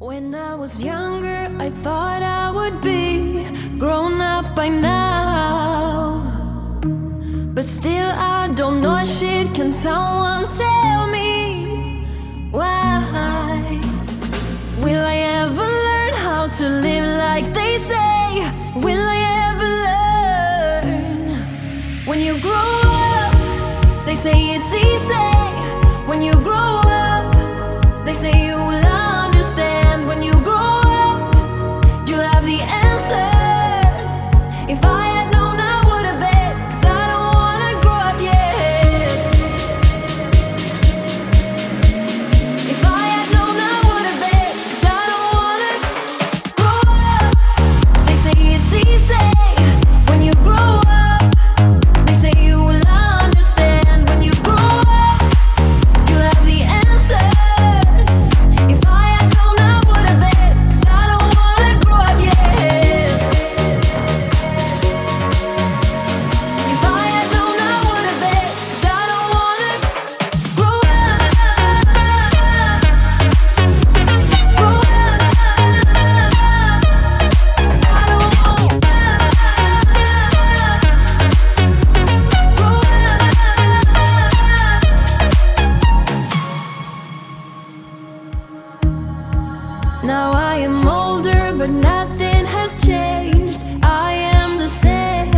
When I was younger, I thought I would be grown up by now. But still, I don't know shit. Can someone tell me why? Will I ever learn how to live like they say? Will I ever learn? When you grow up, they say it's easy. When you grow up, but nothing has changed. I am the same.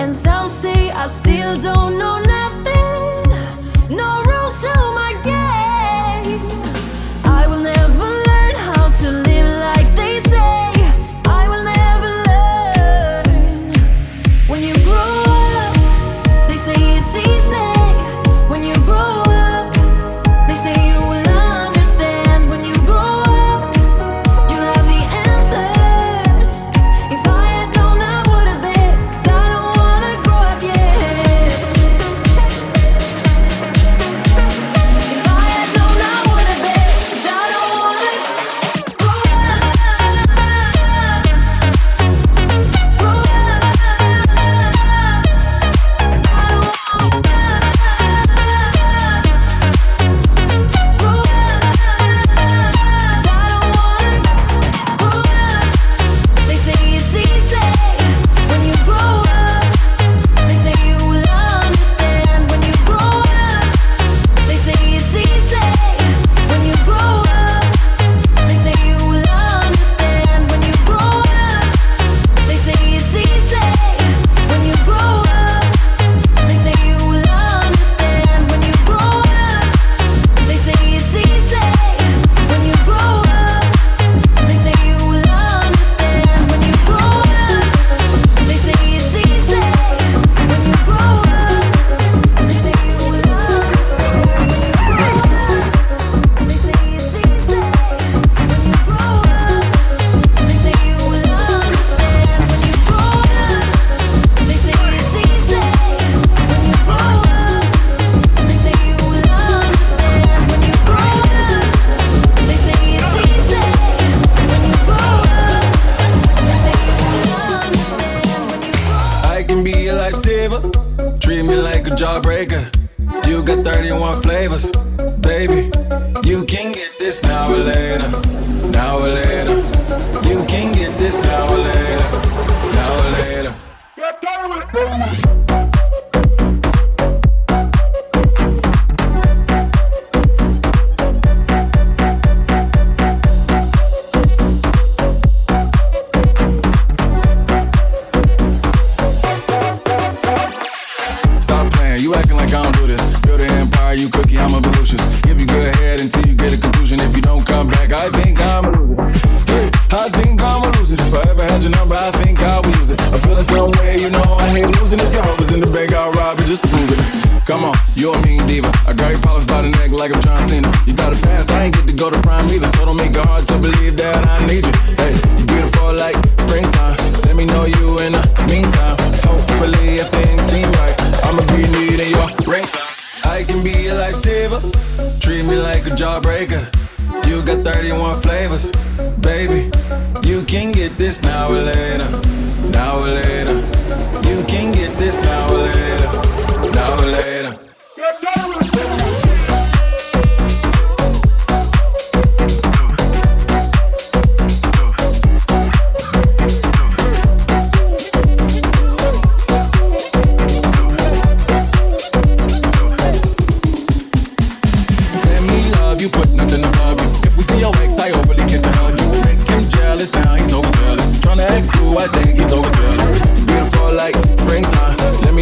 And some say I still don't know.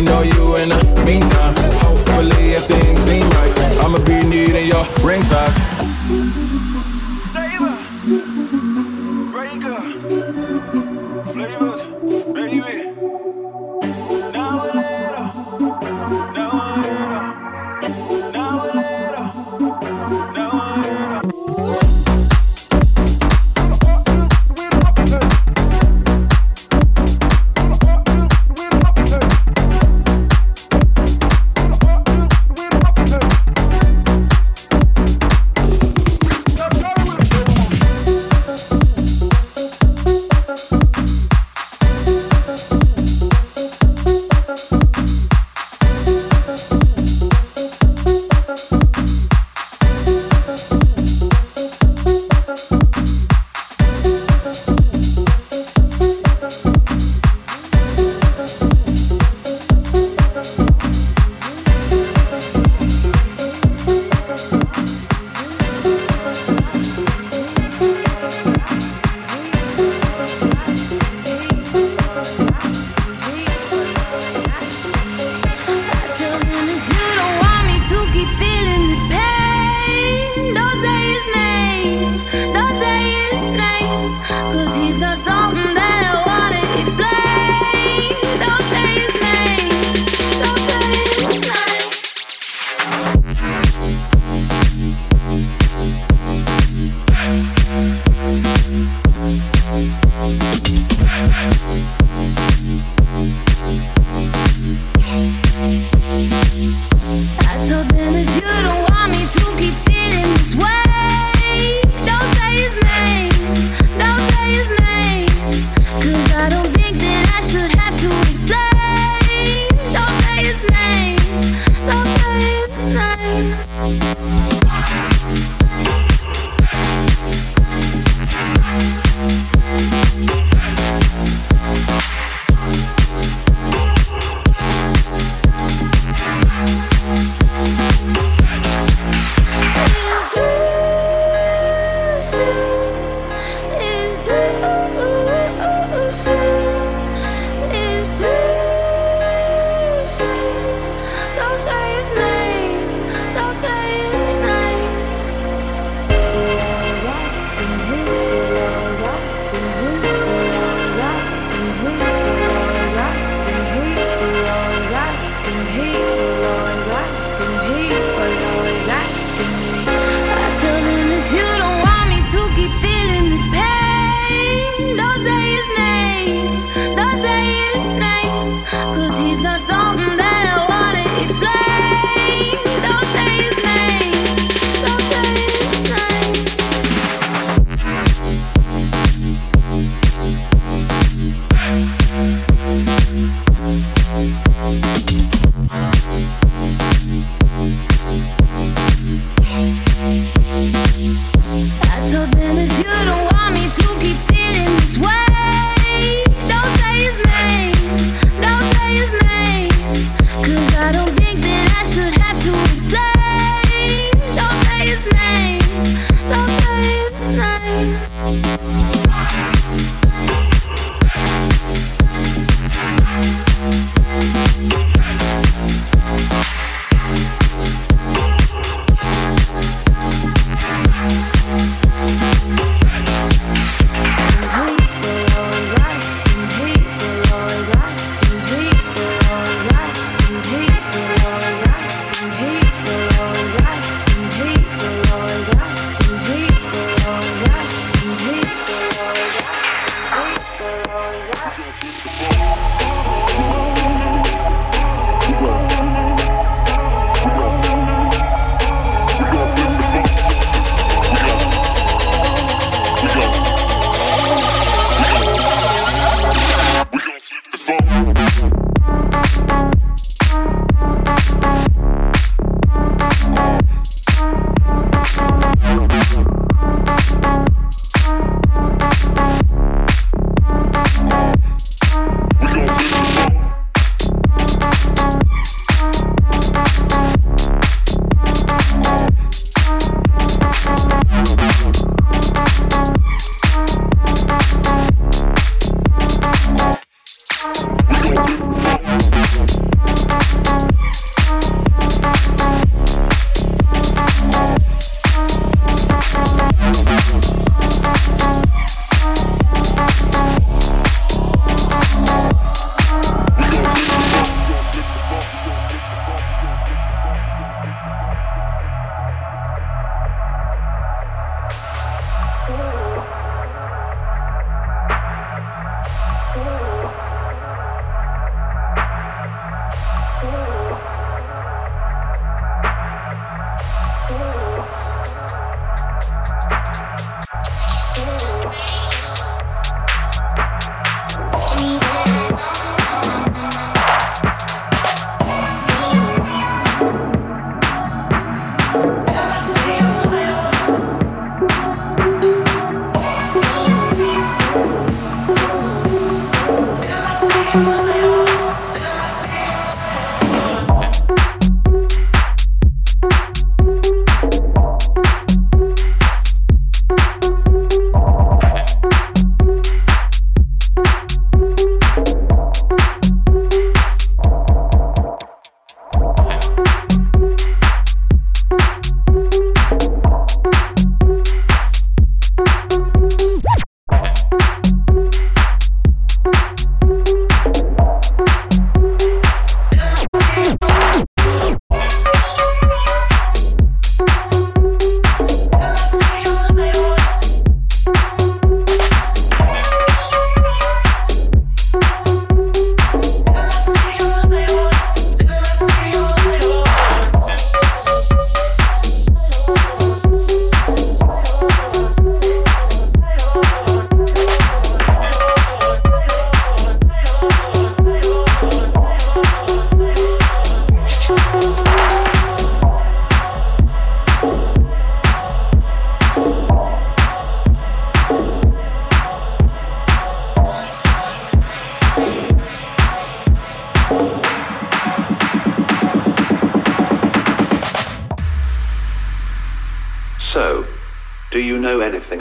me know you in the meantime. Hopefully, if things seem right, I'ma be needing your ring size.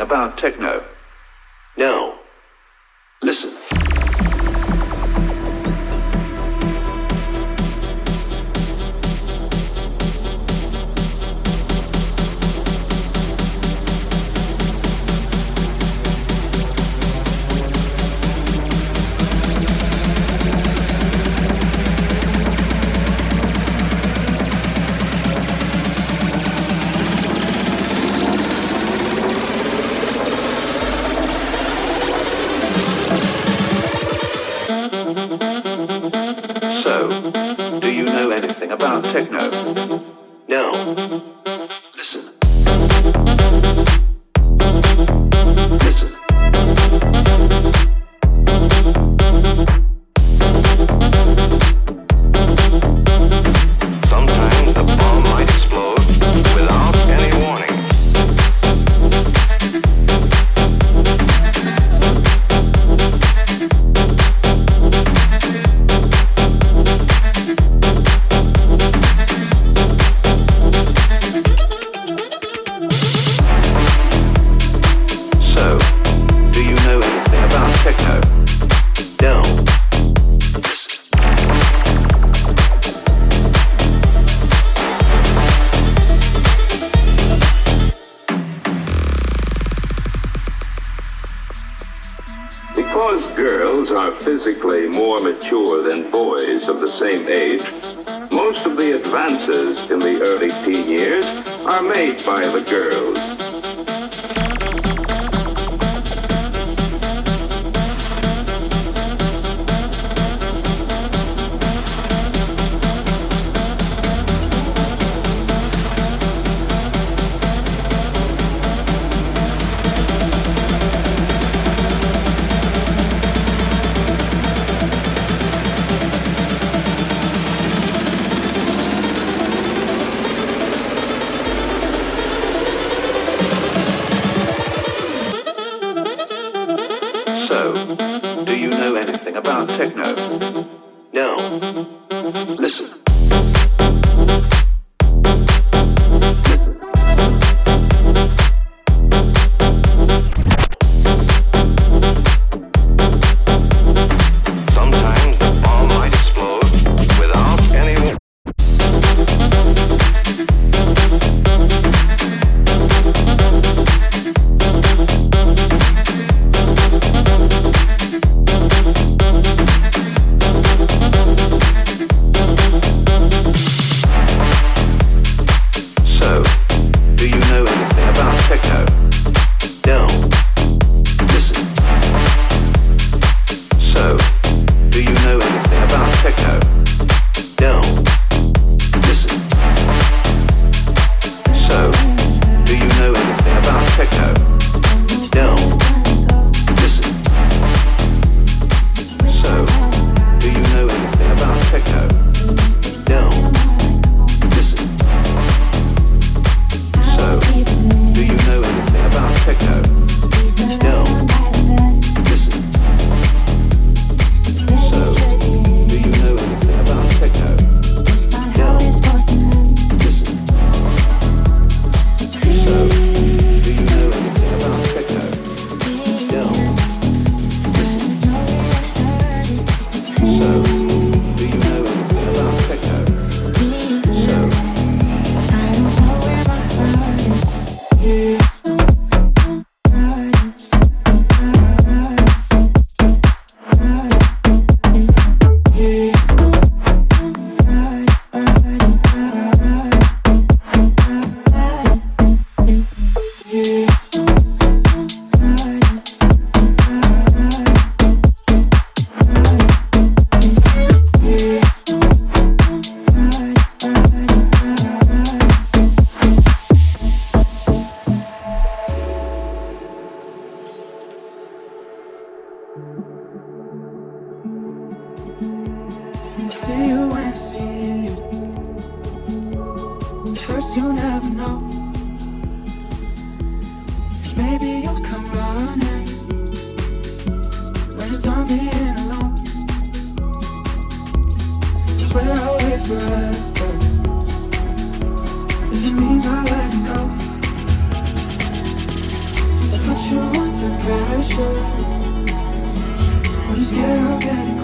About techno? Me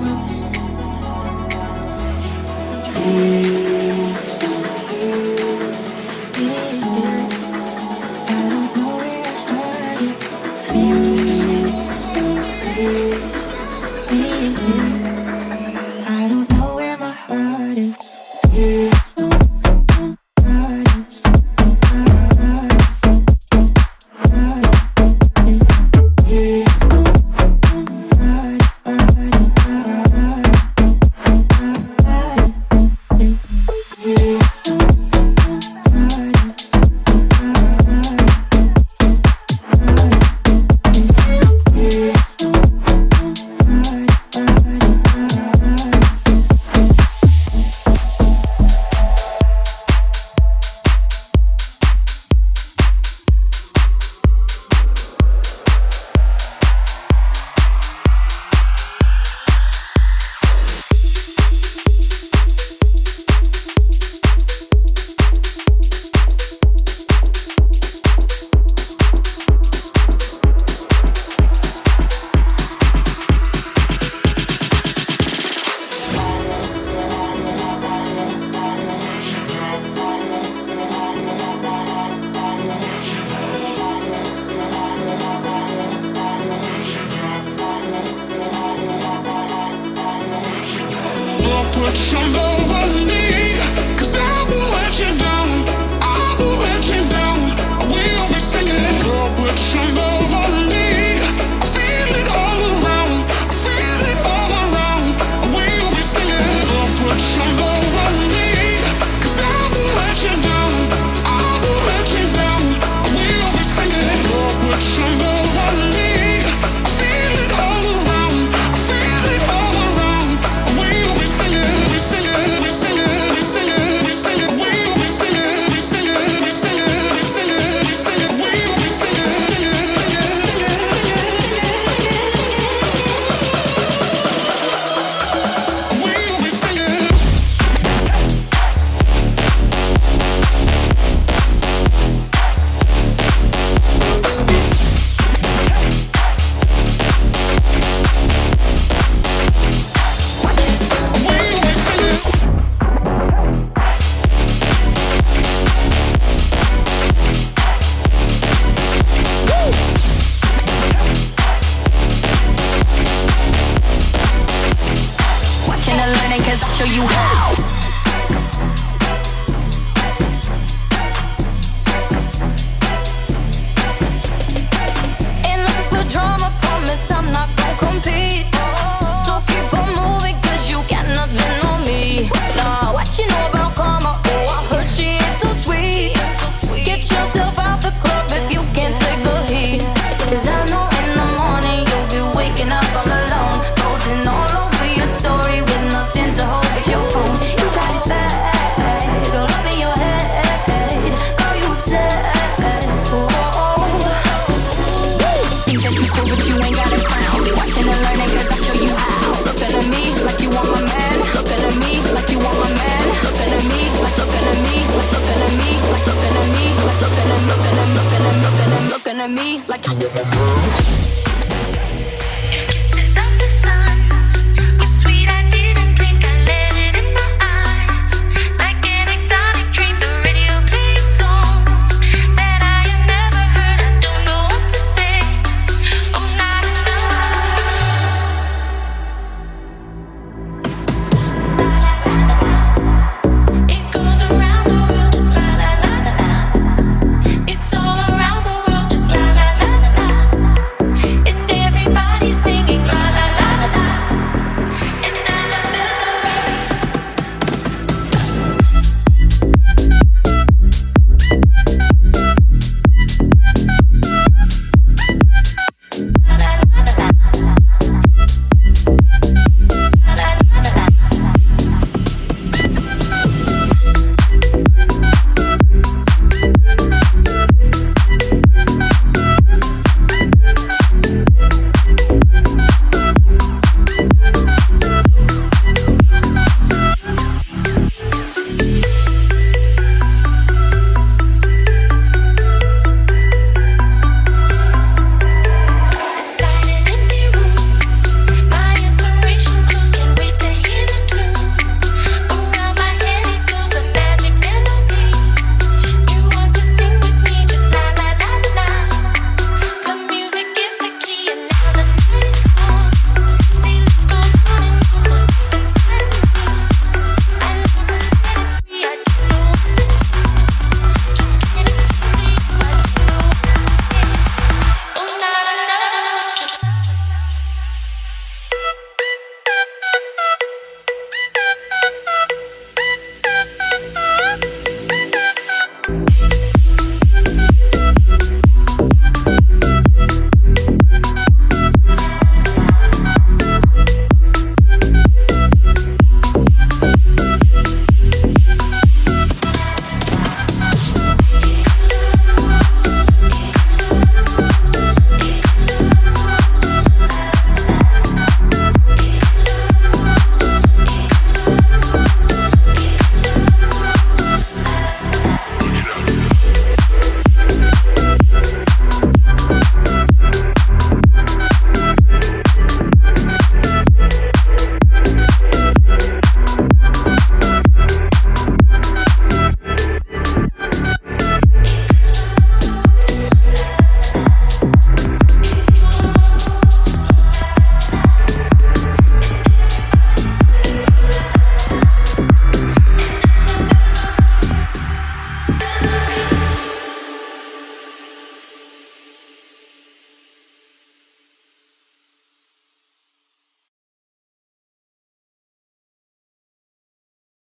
like man.